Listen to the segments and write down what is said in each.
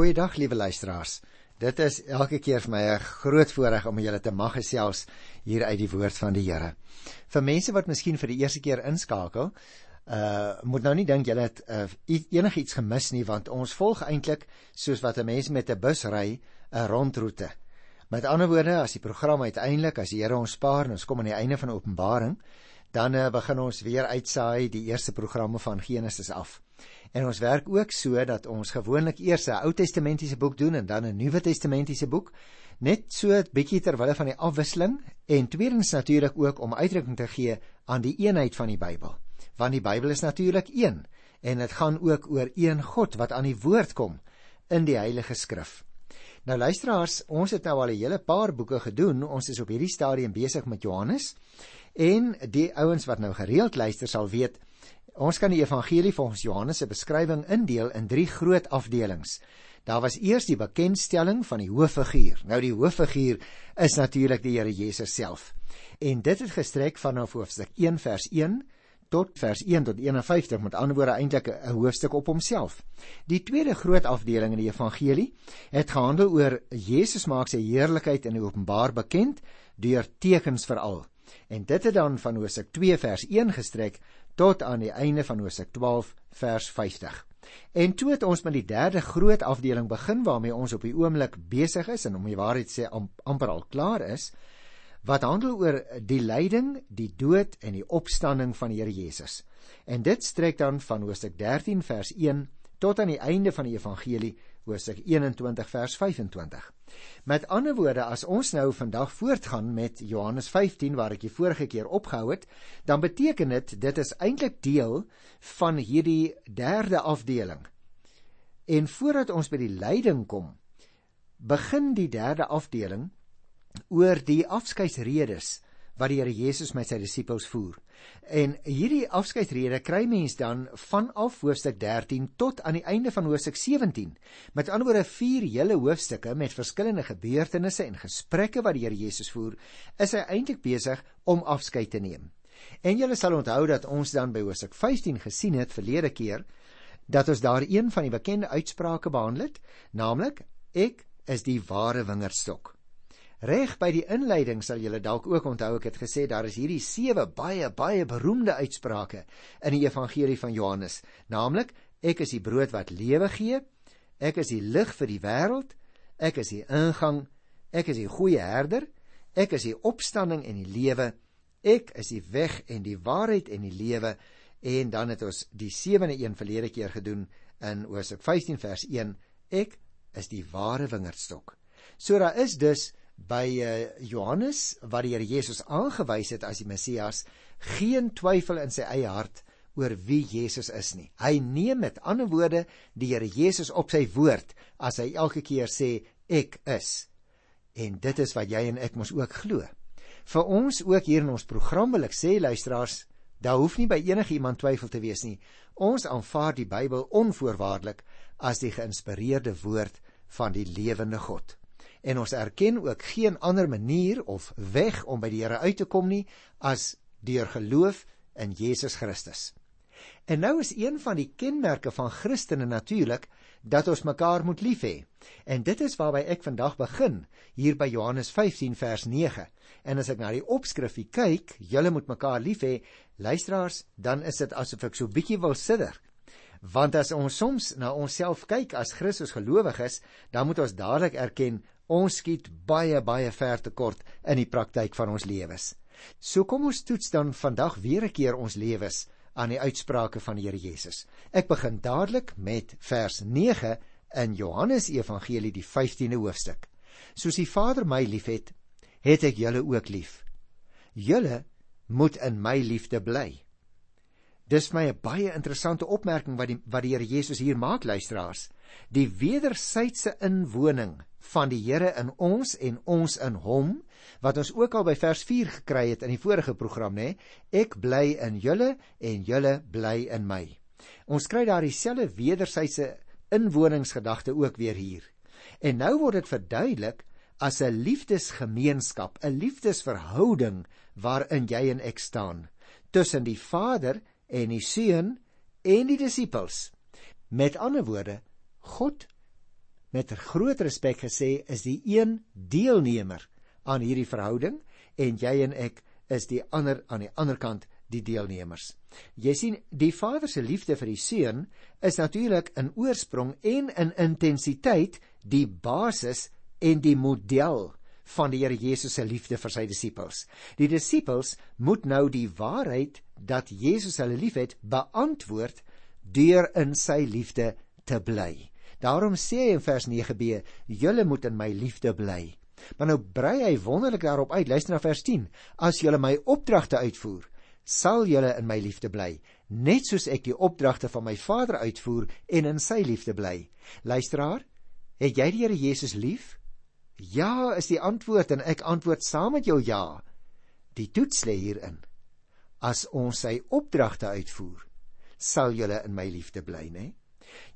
Goeiedag liewe luisteraars. Dit is elke keer vir my 'n groot voorreg om julle te mag gesels hier uit die woord van die Here. Vir mense wat miskien vir die eerste keer inskakel, uh moet nou nie dink julle het uh, enigiets gemis nie want ons volg eintlik soos wat 'n mens met 'n bus ry, 'n rondroete. Met ander woorde, as die program uiteindelik as die Here ons spaar en ons kom aan die einde van Openbaring, dan uh, begin ons weer uitsaai die eerste programme van Genesis af. En ons werk ook so dat ons gewoonlik eers 'n Ou Testamentiese boek doen en dan 'n Nuwe Testamentiese boek, net so 'n bietjie ter wille van die afwisseling en tweedens natuurlik ook om uitdrukking te gee aan die eenheid van die Bybel. Want die Bybel is natuurlik een en dit gaan ook oor een God wat aan die woord kom in die Heilige Skrif. Nou luisteraars, ons het nou al 'n hele paar boeke gedoen. Ons is op hierdie stadium besig met Johannes. En die ouens wat nou gereeld luister sal weet, Ons kan die evangelie volgens Johannes se beskrywing indeel in drie groot afdelings. Daar was eers die bekendstelling van die hooffiguur. Nou die hooffiguur is natuurlik die Here Jesus self. En dit het gestrek vanaf hoofstuk 1 vers 1 tot vers 1 tot 51 met ander woorde eintlik 'n hoofstuk op homself. Die tweede groot afdeling in die evangelie het gehandel oor Jesus maak sy heerlikheid in openbaar bekend deur tekens veral. En dit het dan van hoofstuk 2 vers 1 gestrek tot aan die einde van Hosea 12 vers 50. En toe het ons met die derde groot afdeling begin waarmee ons op die oomblik besig is en om die waarheid sê am, amper al klaar is wat handel oor die lyding, die dood en die opstanding van die Here Jesus. En dit strek dan van Hosea 13 vers 1 tot aan die einde van die evangelie Hosea 21 vers 25. Met ander woorde, as ons nou vandag voortgaan met Johannes 15 waar ek die vorige keer opgehou het, dan beteken dit dit is eintlik deel van hierdie derde afdeling. En voordat ons by die lyding kom, begin die derde afdeling oor die afskeidsredes wat die Here Jesus met sy disippels voer. En hierdie afskeidsrede kry mens dan vanaf hoofstuk 13 tot aan die einde van hoofstuk 17. Met ander woorde vier hele hoofstukke met verskillende gebeurtenisse en gesprekke wat die Here Jesus voer, is hy eintlik besig om afskeid te neem. En julle sal onthou dat ons dan by hoofstuk 15 gesien het verlede keer dat ons daar een van die bekende uitsprake behandel het, naamlik ek is die ware wingerdstok. Reg by die inleiding sal julle dalk ook onthou ek het gesê daar is hierdie sewe baie baie beroemde uitsprake in die evangelie van Johannes, naamlik ek is die brood wat lewe gee, ek is die lig vir die wêreld, ek is die ingang, ek is die goeie herder, ek is die opstanding en die lewe, ek is die weg en die waarheid en die lewe en dan het ons die sewende een verlede keer gedoen in Hosea 15 vers 1 ek is die ware wingerdstok. So daar is dus by uh, Johannes wat die Here Jesus aangewys het as die Messias geen twyfel in sy eie hart oor wie Jesus is nie. Hy neem met ander woorde die Here Jesus op sy woord as hy elke keer sê ek is. En dit is wat jy en ek mos ook glo. Vir ons ook hier in ons program wil ek sê luisteraars, daar hoef nie by enige iemand twyfel te wees nie. Ons aanvaar die Bybel onvoorwaardelik as die geïnspireerde woord van die lewende God en ons erken ook geen ander manier of weg om by die Here uit te kom nie as deur geloof in Jesus Christus. En nou is een van die kenmerke van Christene natuurlik dat ons mekaar moet lief hê. En dit is waarby ek vandag begin hier by Johannes 15 vers 9. En as ek na die opskrifie kyk, julle moet mekaar lief hê, luisteraars, dan is dit asof ek so bietjie wil sidder. Want as ons soms na onsself kyk as Christus gelowiges, dan moet ons dadelik erken Ons skiet baie baie ver te kort in die praktyk van ons lewens. So kom ons toets dan vandag weer 'n keer ons lewens aan die uitsprake van die Here Jesus. Ek begin dadelik met vers 9 in Johannes Evangelie die 15de hoofstuk. Soos die Vader my liefhet, het ek julle ook lief. Julle moet in my liefde bly. Dis my 'n baie interessante opmerking wat die wat die Here Jesus hier maak luisteraars. Die wederwysige inwoning van die Here in ons en ons in hom wat ons ook al by vers 4 gekry het in die vorige program nê ek bly in julle en julle bly in my. Ons kry daar dieselfde wederwysige inwoningsgedagte ook weer hier. En nou word dit verduidelik as 'n liefdesgemeenskap 'n liefdesverhouding waarin jy en ek staan tussen die Vader en die Seun en die disippels. Met ander woorde God met groot respek gesê is die een deelnemer aan hierdie verhouding en jy en ek is die ander aan die ander kant die deelnemers. Jy sien, die Vader se liefde vir die seun is natuurlik in oorsprong en in intensiteit die basis en die model van die Here Jesus se liefde vir sy disippels. Die disippels moet nou die waarheid dat Jesus hulle liefhet beantwoord deur in sy liefde te bly. Daarom sê hy in vers 9b: "Julle moet in my liefde bly." Maar nou brei hy wonderlik daarop uit. Luister na vers 10: "As julle my opdragte uitvoer, sal julle in my liefde bly, net soos ek die opdragte van my Vader uitvoer en in sy liefde bly." Luisteraar, het jy die Here Jesus lief? Ja is die antwoord en ek antwoord saam met jou ja. Die toets lê hierin. As ons sy opdragte uitvoer, sal julle in my liefde bly, né?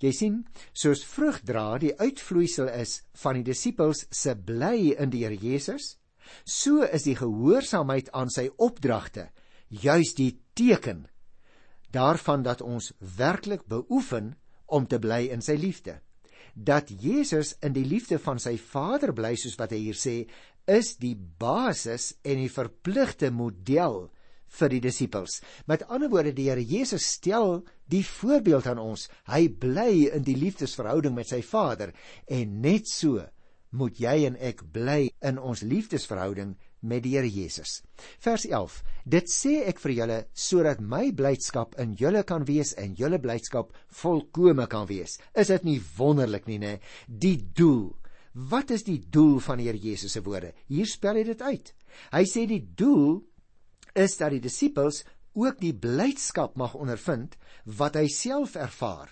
Jy sien, soos vrug dra die uitvloeisel is van die disippels se bly in die Here Jesus, so is die gehoorsaamheid aan sy opdragte juis die teken daarvan dat ons werklik beoefen om te bly in sy liefde. Dat Jesus in die liefde van sy Vader bly soos wat hy hier sê, is die basis en die verpligte model vir die disippels. Met ander woorde, die Here Jesus stel die voorbeeld aan ons. Hy bly in die liefdesverhouding met sy Vader en net so moet jy en ek bly in ons liefdesverhouding met die Here Jesus. Vers 11. Dit sê ek vir julle sodat my blydskap in julle kan wees en julle blydskap volkome kan wees. Is dit nie wonderlik nie, nê? Die doel. Wat is die doel van die Here Jesus se woorde? Hier spel hy dit uit. Hy sê die doel is dat die disippels ook die blydskap mag ondervind wat hy self ervaar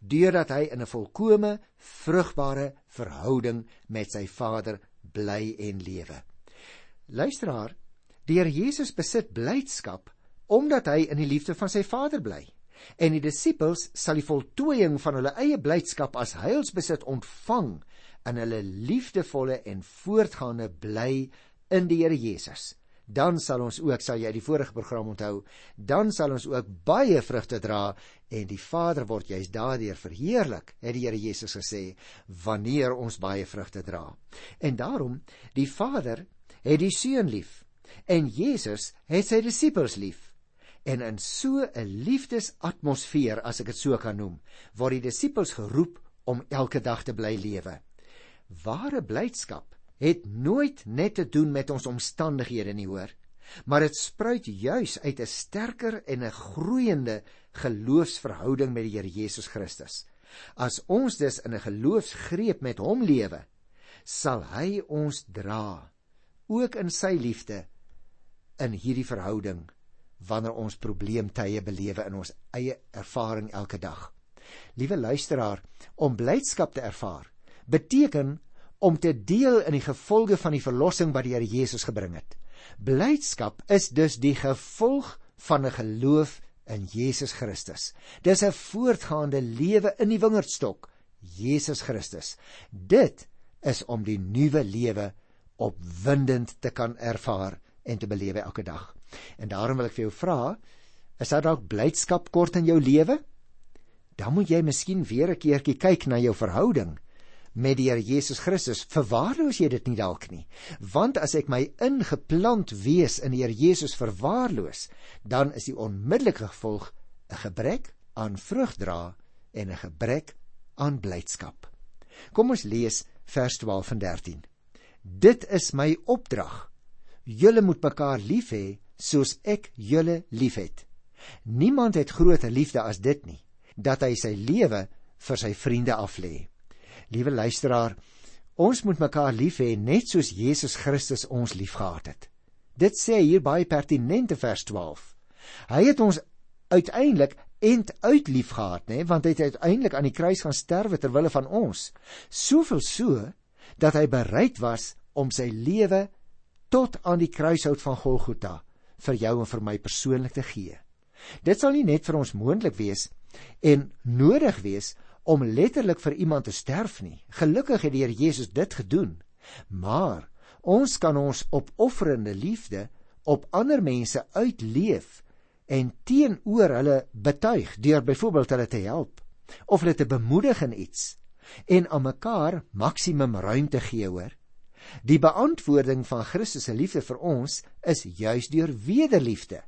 deurdat hy in 'n volkomme vrugbare verhouding met sy Vader bly en lewe. Luisteraar, die Here Jesus besit blydskap omdat hy in die liefde van sy Vader bly. En die disippels sal die voltooiing van hulle eie blydskap as heilsbesit ontvang in hulle liefdevolle en voortgaande bly in die Here Jesus. Dan sal ons ook, sal jy die vorige program onthou, dan sal ons ook baie vrugte dra en die Vader word juis daardeur verheerlik, het die Here Jesus gesê, wanneer ons baie vrugte dra. En daarom, die Vader het die seun lief en Jesus het sy disippels lief. En in so 'n liefdesatmosfeer, as ek dit so kan noem, word die disippels geroep om elke dag te bly lewe. Ware blydskap het nooit net te doen met ons omstandighede nie, hoor, maar dit spruit juis uit 'n sterker en 'n groeiende geloofsverhouding met die Here Jesus Christus. As ons dus in 'n geloofsgreep met hom lewe, sal hy ons dra ook in sy liefde in hierdie verhouding wanneer ons probleemtye belewe in ons eie ervaring elke dag. Liewe luisteraar, om blydskap te ervaar beteken om te deel in die gevolge van die verlossing wat die Here Jesus gebring het. Blydskap is dus die gevolg van 'n geloof in Jesus Christus. Dis 'n voortgaande lewe in die wingerdstok, Jesus Christus. Dit is om die nuwe lewe opwindend te kan ervaar en te belewe elke dag. En daarom wil ek vir jou vra, is daar dalk blydskap kort in jou lewe? Dan moet jy miskien weer 'n keertjie kyk na jou verhouding met die Here Jesus Christus. Verwaarloos jy dit nie dalk nie? Want as ek my ingeplant wees in die Here Jesus verwaarloos, dan is die onmiddellike gevolg 'n gebrek aan vrug dra en 'n gebrek aan blydskap. Kom ons lees vers 12 en 13. Dit is my opdrag. Julle moet mekaar lief hê soos ek julle liefhet. Niemand het groter liefde as dit nie, dat hy sy lewe vir sy vriende aflê. Liewe luisteraar, ons moet mekaar lief hê net soos Jesus Christus ons liefgehad het. Dit sê hier baie pertinente vers 12. Hy het ons uiteindelik end uit liefgehad, nê, want hy het uiteindelik aan die kruis gaan sterwe ter wille van ons. Soveel so dat hy bereid was om sy lewe tot aan die kruishout van Golgotha vir jou en vir my persoonlik te gee. Dit sal nie net vir ons moontlik wees en nodig wees om letterlik vir iemand te sterf nie. Gelukkig het die Here Jesus dit gedoen. Maar ons kan ons opofferende liefde op ander mense uitleef en teenoor hulle betuig deur byvoorbeeld hulle te help of hulle te bemoedig in iets en aan mekaar maksimum ruimte gee hoor. Die beantwoording van Christus se liefde vir ons is juis deur wederliefde.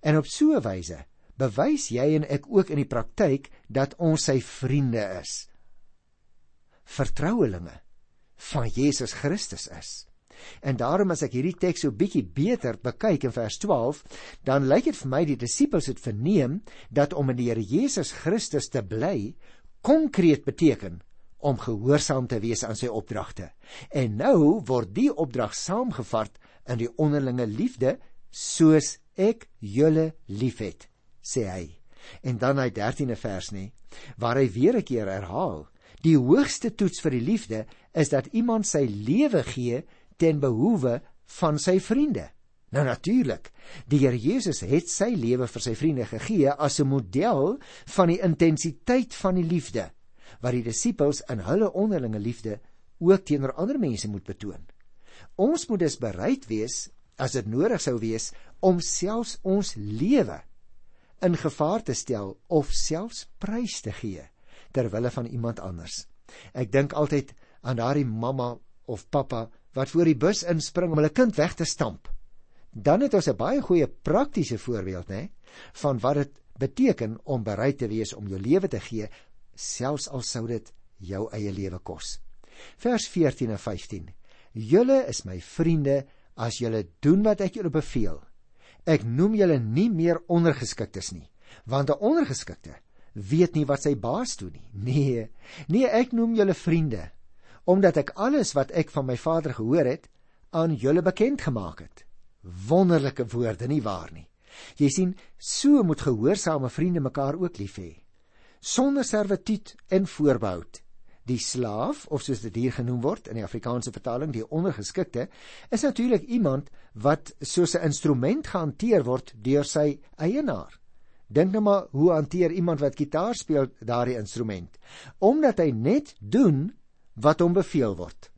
En op so 'n wyse bewys jy en ek ook in die praktyk dat ons sy vriende is. Vertrouelinge van Jesus Christus is. En daarom as ek hierdie teks so bietjie beter bekyk in vers 12, dan lyk dit vir my die disippels het verneem dat om in die Here Jesus Christus te bly konkreet beteken om gehoorsaam te wees aan sy opdragte. En nou word die opdrag saamgevat in die onderlinge liefde soos ek julle liefhet, sê hy. En dan hy 13de vers nê, waar hy weer 'n keer herhaal, die hoogste toets vir die liefde is dat iemand sy lewe gee ten behoewe van sy vriende. Nou natuurlik, die Here Jesus het sy lewe vir sy vriende gegee as 'n model van die intensiteit van die liefde wat die disippels in hulle onderlinge liefde ook teenoor ander mense moet betoon. Ons moet dus bereid wees as dit nodig sou wees om selfs ons lewe in gevaar te stel of selfs prys te gee ter wille van iemand anders. Ek dink altyd aan daardie mamma of pappa wat voor die bus inspring om hulle kind weg te stamp. Dan het ons 'n baie goeie praktiese voorbeeld, né, van wat dit beteken om bereid te wees om jou lewe te gee selfs al sou dit jou eie lewe kos. Vers 14 en 15. Julle is my vriende as julle doen wat ek julle beveel. Ek noem julle nie meer ondergeskiktes nie, want 'n ondergeskikte weet nie wat sy baas doen nie. Nee, nee, ek noem julle vriende omdat ek alles wat ek van my Vader gehoor het aan julle bekend gemaak het. Wonderlike woorde nie waar nie. Jy sien, so moet gehoorsame vriende mekaar ook lief hê sonder servituut en voorbehoud. Die slaaf of soos dit hier genoem word in die Afrikaanse vertaling die ondergeskikte is natuurlik iemand wat soos 'n instrument gehanteer word deur sy eienaar. Dink nou maar hoe hanteer iemand wat gitaar speel daardie instrument? Omdat hy net doen wat hom beveel word.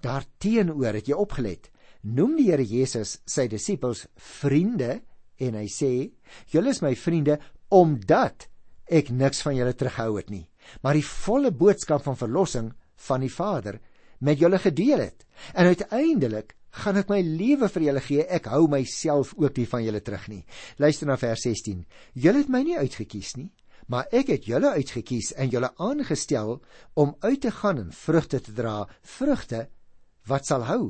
Daarteenoor het jy opgelet. Noem die Here Jesus sy disippels vriende en hy sê: "Julle is my vriende omdat ek niks van julle terughou het nie, maar die volle boodskap van verlossing van die Vader met julle gedeel het. En uiteindelik gaan ek my lewe vir julle gee. Ek hou myself ook nie van julle terug nie. Luister na vers 16. Julle het my nie uitget kies nie, maar ek het julle uitget kies en julle aangestel om uit te gaan en vrugte te dra, vrugte wat sal hou.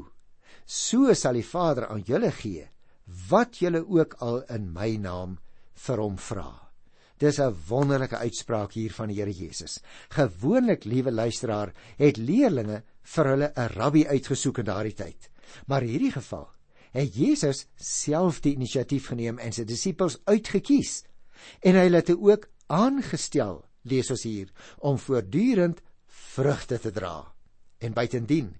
So sal die Vader aan julle gee wat julle ook al in my naam vir hom vra. Dis 'n wonderlike uitspraak hier van die Here Jesus. Gewoonlik, liewe luisteraar, het leerlinge vir hulle 'n rabbi uitgesoek in daardie tyd. Maar in hierdie geval het Jesus self die inisiatief geneem en sy disippels uitget-kies. En hy het hulle ook aangestel, lees ons hier, om voortdurend vrugte te dra. En buitendien,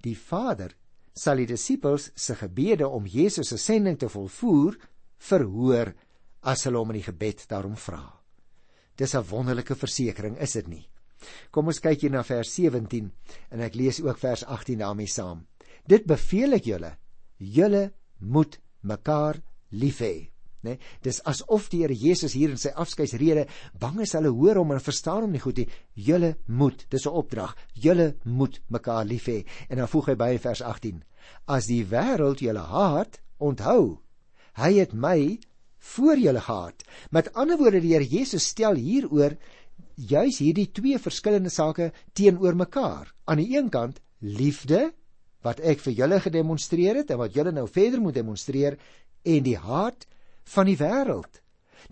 die Vader sal die disippels se gebede om Jesus se sending te volvoer verhoor as hulle hom in die gebed daarom vra. Dis 'n wonderlike versekering, is dit nie? Kom ons kyk hier na vers 17 en ek lees ook vers 18 daarmee saam. Dit beveel ek julle, julle moet mekaar lief hê. Nee, dis asof die Here Jesus hier in sy afskeidsrede bang is hulle hoor hom en verstaan hom nie goed nie. Julle moet, dis 'n opdrag. Julle moet mekaar lief hê. En dan voeg hy by vers 18: As die wêreld julle haat, onthou, hy het my voor julle gehad. Met ander woorde die Here Jesus stel hieroor juis hierdie twee verskillende sake teenoor mekaar. Aan die een kant liefde wat ek vir julle gedemonstreer het en wat julle nou verder moet demonstreer en die haat van die wêreld.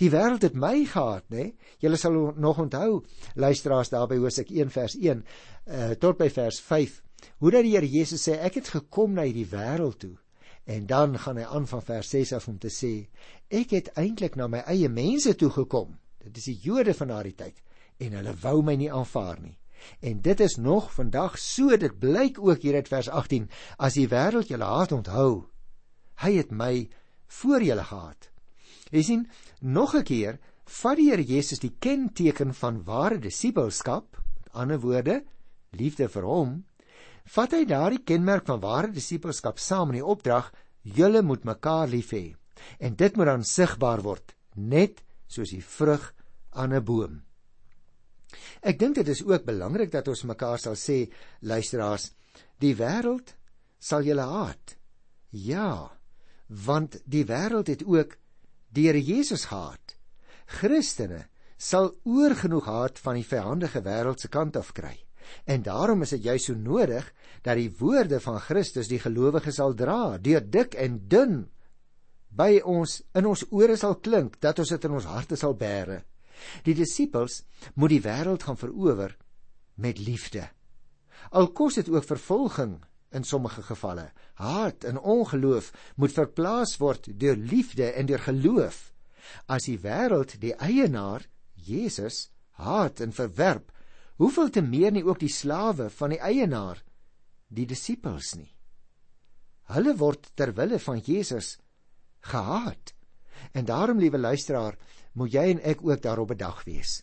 Die wêreld het my gehaat, né? Julle sal nog onthou luisteraars daar by Hosea 1 vers 1 uh, eh, tot by vers 5. Hoe dat die Here Jesus sê ek het gekom na hierdie wêreld toe En dan gaan hy aan van vers 6 af om te sê: Ek het eintlik na my eie mense toe gekom. Dit is die Jode van daardie tyd en hulle wou my nie aanvaar nie. En dit is nog vandag so, dit blyk ook hier uit vers 18, as die wêreld julle haat onthou. Hy het my voor julle gehad. Jy sien, nog 'n keer vat die Here Jesus die kenteken van ware disippelskap, met ander woorde, liefde vir hom vat hy daardie kenmerk van ware disippelskap saam in die opdrag: "Julle moet mekaar lief hê." En dit moet dan sigbaar word, net soos die vrug aan 'n boom. Ek dink dit is ook belangrik dat ons mekaar sal sê, luisteraars, die wêreld sal julle haat. Ja, want die wêreld het ook die Here Jesus gehaat. Christene sal oorgenoeg haat van die vyandige wêreld se kant af kry. En daarom is dit juis so nodig dat die woorde van Christus die gelowiges sal dra, deur dik en dun by ons in ons ore sal klink, dat ons dit in ons harte sal bære. Die disippels moet die wêreld gaan verower met liefde. Al kos dit ook vervolging in sommige gevalle. Haat en ongeloof moet verplaas word deur liefde en deur geloof. As die wêreld die eienaar Jesus haat en verwerp, hoeveel te meer nie ook die slawe van die eienaar, die disippels nie. Hulle word ter wille van Jesus gehaat. En daarom, liewe luisteraar, moet jy en ek ook daarop bedag wees.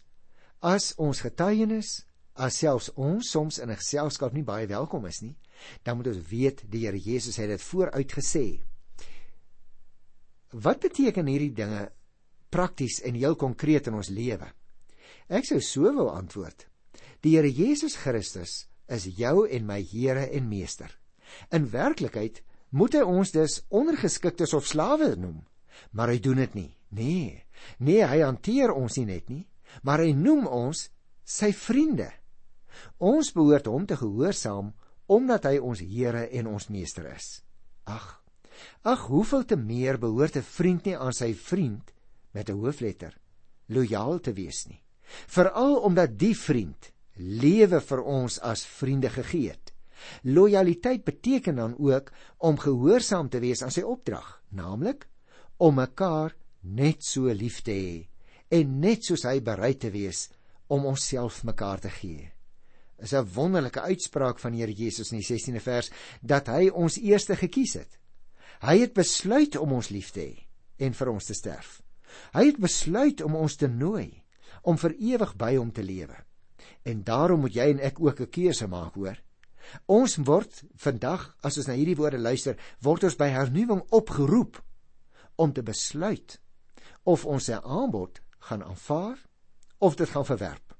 As ons getuienis, as selfs ons soms in 'n geselskap nie baie welkom is nie, dan moet ons weet die Here Jesus het dit vooruit gesê. Wat beteken hierdie dinge prakties en heel konkreet in ons lewe? Ek sou so wou antwoord. Die Here Jesus Christus is jou en my Here en Meester. In werklikheid moet hy ons dus ondergeskiktes of slawe noem, maar hy doen dit nie. Nee. Nee, hy hanteer ons nie net nie, maar hy noem ons sy vriende. Ons behoort hom te gehoorsaam omdat hy ons Here en ons Meester is. Ag. Ag, hoeveel te meer behoort 'n vriend nie aan sy vriend met 'n hoofletter lojaal te wees nie. Veral omdat die vriend lewe vir ons as vriende gegee het. Lojaliteit beteken dan ook om gehoorsaam te wees aan sy opdrag, naamlik om mekaar net so lief te hê en net soos hy bereid te wees om onsself mekaar te gee. Is 'n wonderlike uitspraak van Here Jesus in die 16de vers dat hy ons eerste gekies het. Hy het besluit om ons lief te hê en vir ons te sterf. Hy het besluit om ons te nooi om vir ewig by hom te lewe. En daarom moet jy en ek ook 'n keuse maak, hoor. Ons word vandag, as ons na hierdie woorde luister, word ons by hernuwing opgeroep om te besluit of ons sy aanbod gaan aanvaar of dit gaan verwerp.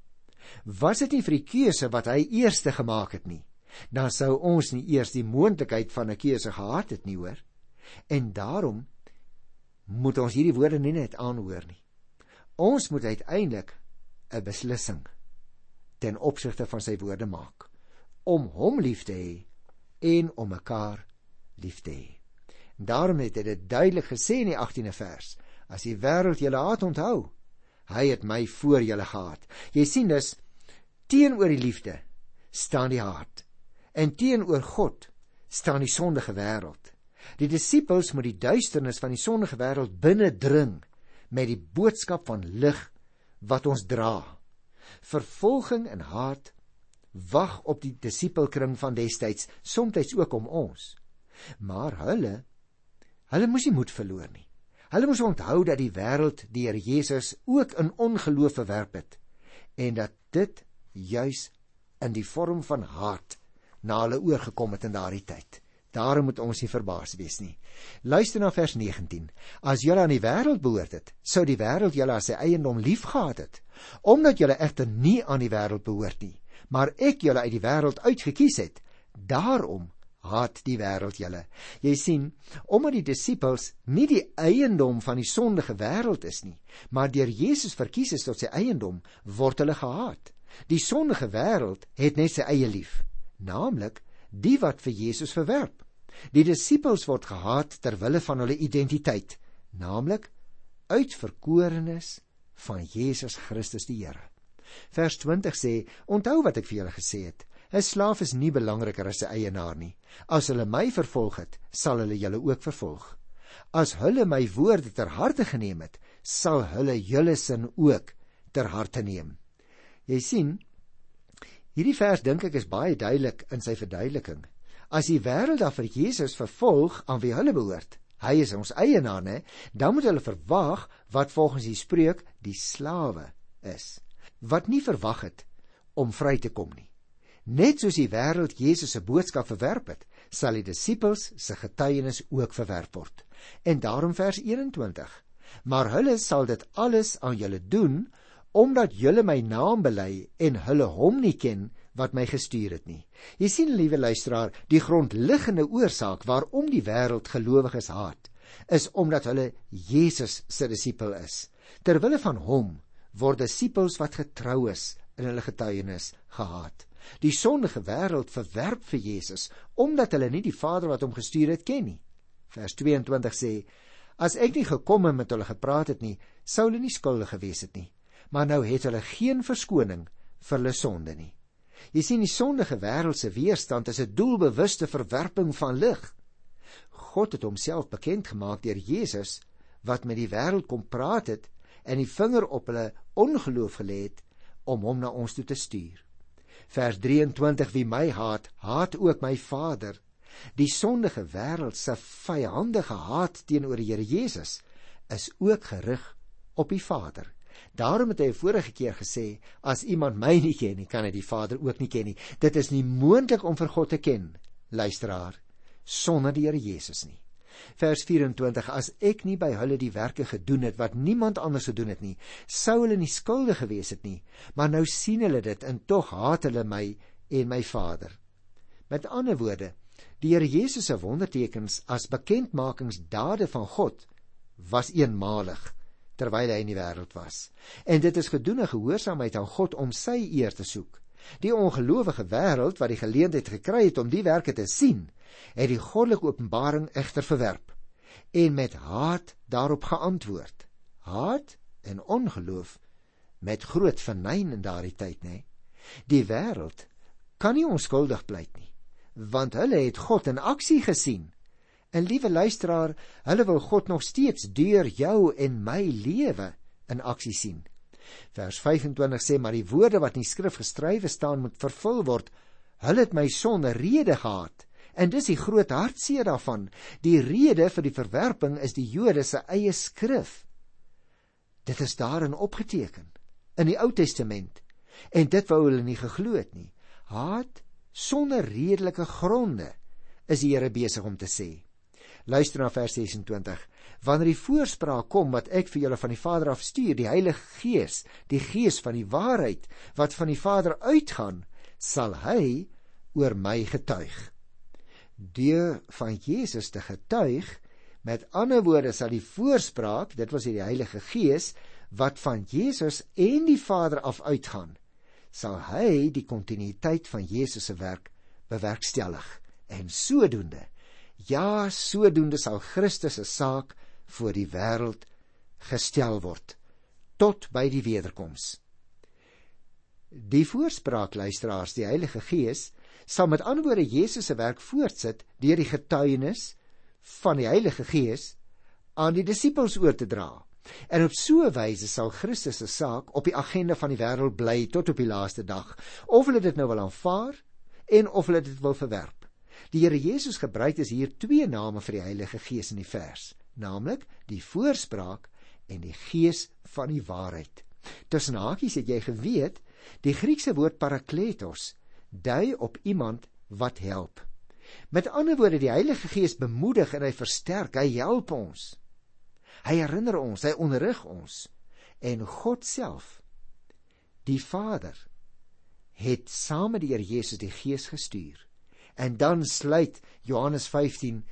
Was dit nie vir die keuse wat hy eerste gemaak het nie, dan sou ons nie eers die moontlikheid van 'n keuse gehad het nie, hoor. En daarom moet ons hierdie woorde nie net aanhoor nie. Ons moet uiteindelik 'n beslissing ten opsigte van sy woorde maak om hom lief te hê en om mekaar lief te hê. Daarom het hy dit duidelik gesê in die 18de vers: As die wêreld julle haat onthou, hy het my voor julle gehaat. Jy sien dus teenoor die liefde staan die haat en teenoor God staan die sondige wêreld. Die disippels moet die duisternis van die sondige wêreld binnendring met die boodskap van lig wat ons dra. Vervolging en haat wag op die disipelkring van destyds, soms ook om ons. Maar hulle hulle moes nie moed verloor nie. Hulle moes onthou dat die wêreld die Here Jesus ook in ongeloof verwerp het en dat dit juis in die vorm van haat na hulle oorgekom het in daardie tyd. Daarom moet ons nie verbaas wees nie. Luister na vers 19. As julle aan die wêreld behoort het, sou die wêreld julle as sy eiendom liefgehad het. Omdat julle egter nie aan die wêreld behoort nie, maar ek julle uit die wêreld uitgekies het, daarom haat die wêreld julle. Jy sien, omdat die disippels nie die eiendom van die sondige wêreld is nie, maar deur Jesus verkies is tot sy eiendom, word hulle gehaat. Die sondige wêreld het net sy eie lief, naamlik die wat vir Jesus verwerp. Die disippels word gehaat ter wille van hulle identiteit, naamlik uitverkorenes van Jesus Christus die Here. Vers 20 sê: Onthou wat ek vir julle gesê het. 'n Slaaf is nie belangriker as sy eienaar nie. As hulle my vervolg het, sal hulle julle ook vervolg. As hulle my woorde ter harte geneem het, sal hulle julle sin ook ter harte neem. Jy sien, Hierdie vers dink ek is baie duidelik in sy verduideliking. As die wêreld dan vir Jesus vervolg aan wie hulle behoort, hy is ons eienaar, né? Dan moet hulle verwag wat volgens die spreuk die slawe is, wat nie verwag het om vry te kom nie. Net soos die wêreld Jesus se boodskap verwerp het, sal die disippels se getuienis ook verwerp word. En daarom vers 21. Maar hulle sal dit alles aan julle doen omdat julle my naam bely en hulle hom nie ken wat my gestuur het nie. Jy sien liewe luisteraar, die grondliggende oorsaak waarom die wêreld gelowiges haat, is omdat hulle Jesus se disipel is. Terwille van hom word disipels wat getrou is in hulle getuienis gehaat. Die sondige wêreld verwerp vir Jesus omdat hulle nie die Vader wat hom gestuur het ken nie. Vers 22 sê: As ek nie gekom en met hulle gepraat het nie, sou hulle nie skuldig gewees het nie. Maar nou het hulle geen verskoning vir hulle sonde nie. Jy sien die sondige wêreld se weerstand is 'n doelbewuste verwerping van lig. God het homself bekend gemaak deur Jesus wat met die wêreld kom praat het en die vinger op hulle ongeloof gelê het om hom na ons toe te stuur. Vers 23 Wie my haat, haat ook my Vader. Die sondige wêreld se vyandige haat teenoor die Here Jesus is ook gerig op die Vader. Daarom het hy vorige keer gesê, as iemand my nie ken nie, kan hy die Vader ook nie ken nie. Dit is nie moontlik om vir God te ken, luisteraar, sonder die Here Jesus nie. Vers 24: As ek nie by hulle die werke gedoen het wat niemand anders gedoen het nie, sou hulle nie skuldig gewees het nie. Maar nou sien hulle dit en tog haat hulle my en my Vader. Met ander woorde, die Here Jesus se wondertekens as bekendmakingsdade van God was eenmalig terwyl hy in die wêreld was. En dit is gedoen in gehoorsaamheid aan God om sy eer te soek. Die ongelowige wêreld wat die geleentheid gekry het om die werke te sien, het die goddelike openbaring egter verwerp en met haat daarop geantwoord. Haat en ongeloof met groot vernyn in daardie tyd, nê. Die wêreld kan nie onskuldig pleit nie, want hulle het God in aksie gesien En liewe luisteraar, hulle wil God nog steeds deur jou en my lewe in aksie sien. Vers 25 sê maar die woorde wat in die skrif geskrywe staan moet vervul word. Hulle het my sonder rede gehaat. En dis die groot hartseer daarvan. Die rede vir die verwerping is die Jode se eie skrif. Dit is daarin opgeteken in die Ou Testament. En dit wou hulle nie geglo het nie. Haat sonder redelike gronde is die Here besig om te sê. Luister na vers 26. Wanneer die voorspraak kom wat ek vir julle van die Vader af stuur, die Heilige Gees, die Gees van die waarheid wat van die Vader uitgaan, sal hy oor my getuig. Deur van Jesus te getuig, met ander woorde sal die voorspraak, dit was die Heilige Gees wat van Jesus en die Vader af uitgaan, sal hy die kontinuïteit van Jesus se werk bewerkstellig en sodoende Ja, sodoende sal Christus se saak voor die wêreld gestel word tot by die wederkoms. Die voorspraak luisteraars, die Heilige Gees sal met ander woorde Jesus se werk voortsit deur die getuienis van die Heilige Gees aan die disippels oor te dra. En op so 'n wyse sal Christus se saak op die agenda van die wêreld bly tot op die laaste dag, of hulle dit nou wil aanvaar en of hulle dit wil verwerp. Die Here Jesus gebruik dus hier twee name vir die Heilige Gees in die vers, naamlik die voorspraak en die Gees van die waarheid. Tussen hakies het jy geweet, die Griekse woord parakletos dui op iemand wat help. Met ander woorde, die Heilige Gees bemoedig en hy versterk, hy help ons. Hy herinner ons, hy onderrig ons. En God self, die Vader, het saam met die Here Jesus die Gees gestuur En dan sluit Johannes 15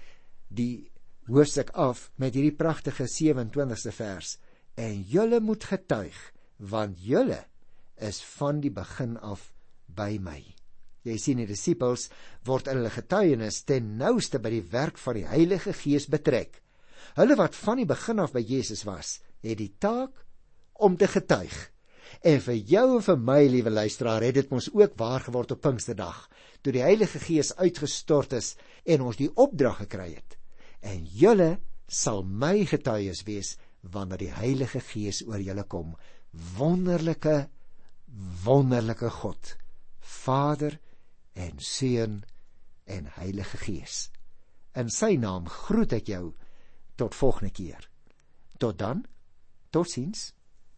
die hoofstuk af met hierdie pragtige 27ste vers. En julle moet getuig want julle is van die begin af by my. Jy sien die disippels word in hulle getuienis ten nouste by die werk van die Heilige Gees betrek. Hulle wat van die begin af by Jesus was, het die taak om te getuig. En vir jou en vir my, liewe luisteraar, het dit mos ook waar geword op Pinksterdag toe die Heilige Gees uitgestort is en ons die opdrag gekry het. En julle sal my getuies wees wanneer die Heilige Gees oor julle kom. Wonderlike wonderlike God, Vader en Seun en Heilige Gees. In sy naam groet ek jou tot volgende keer. Tot dan. Totsiens.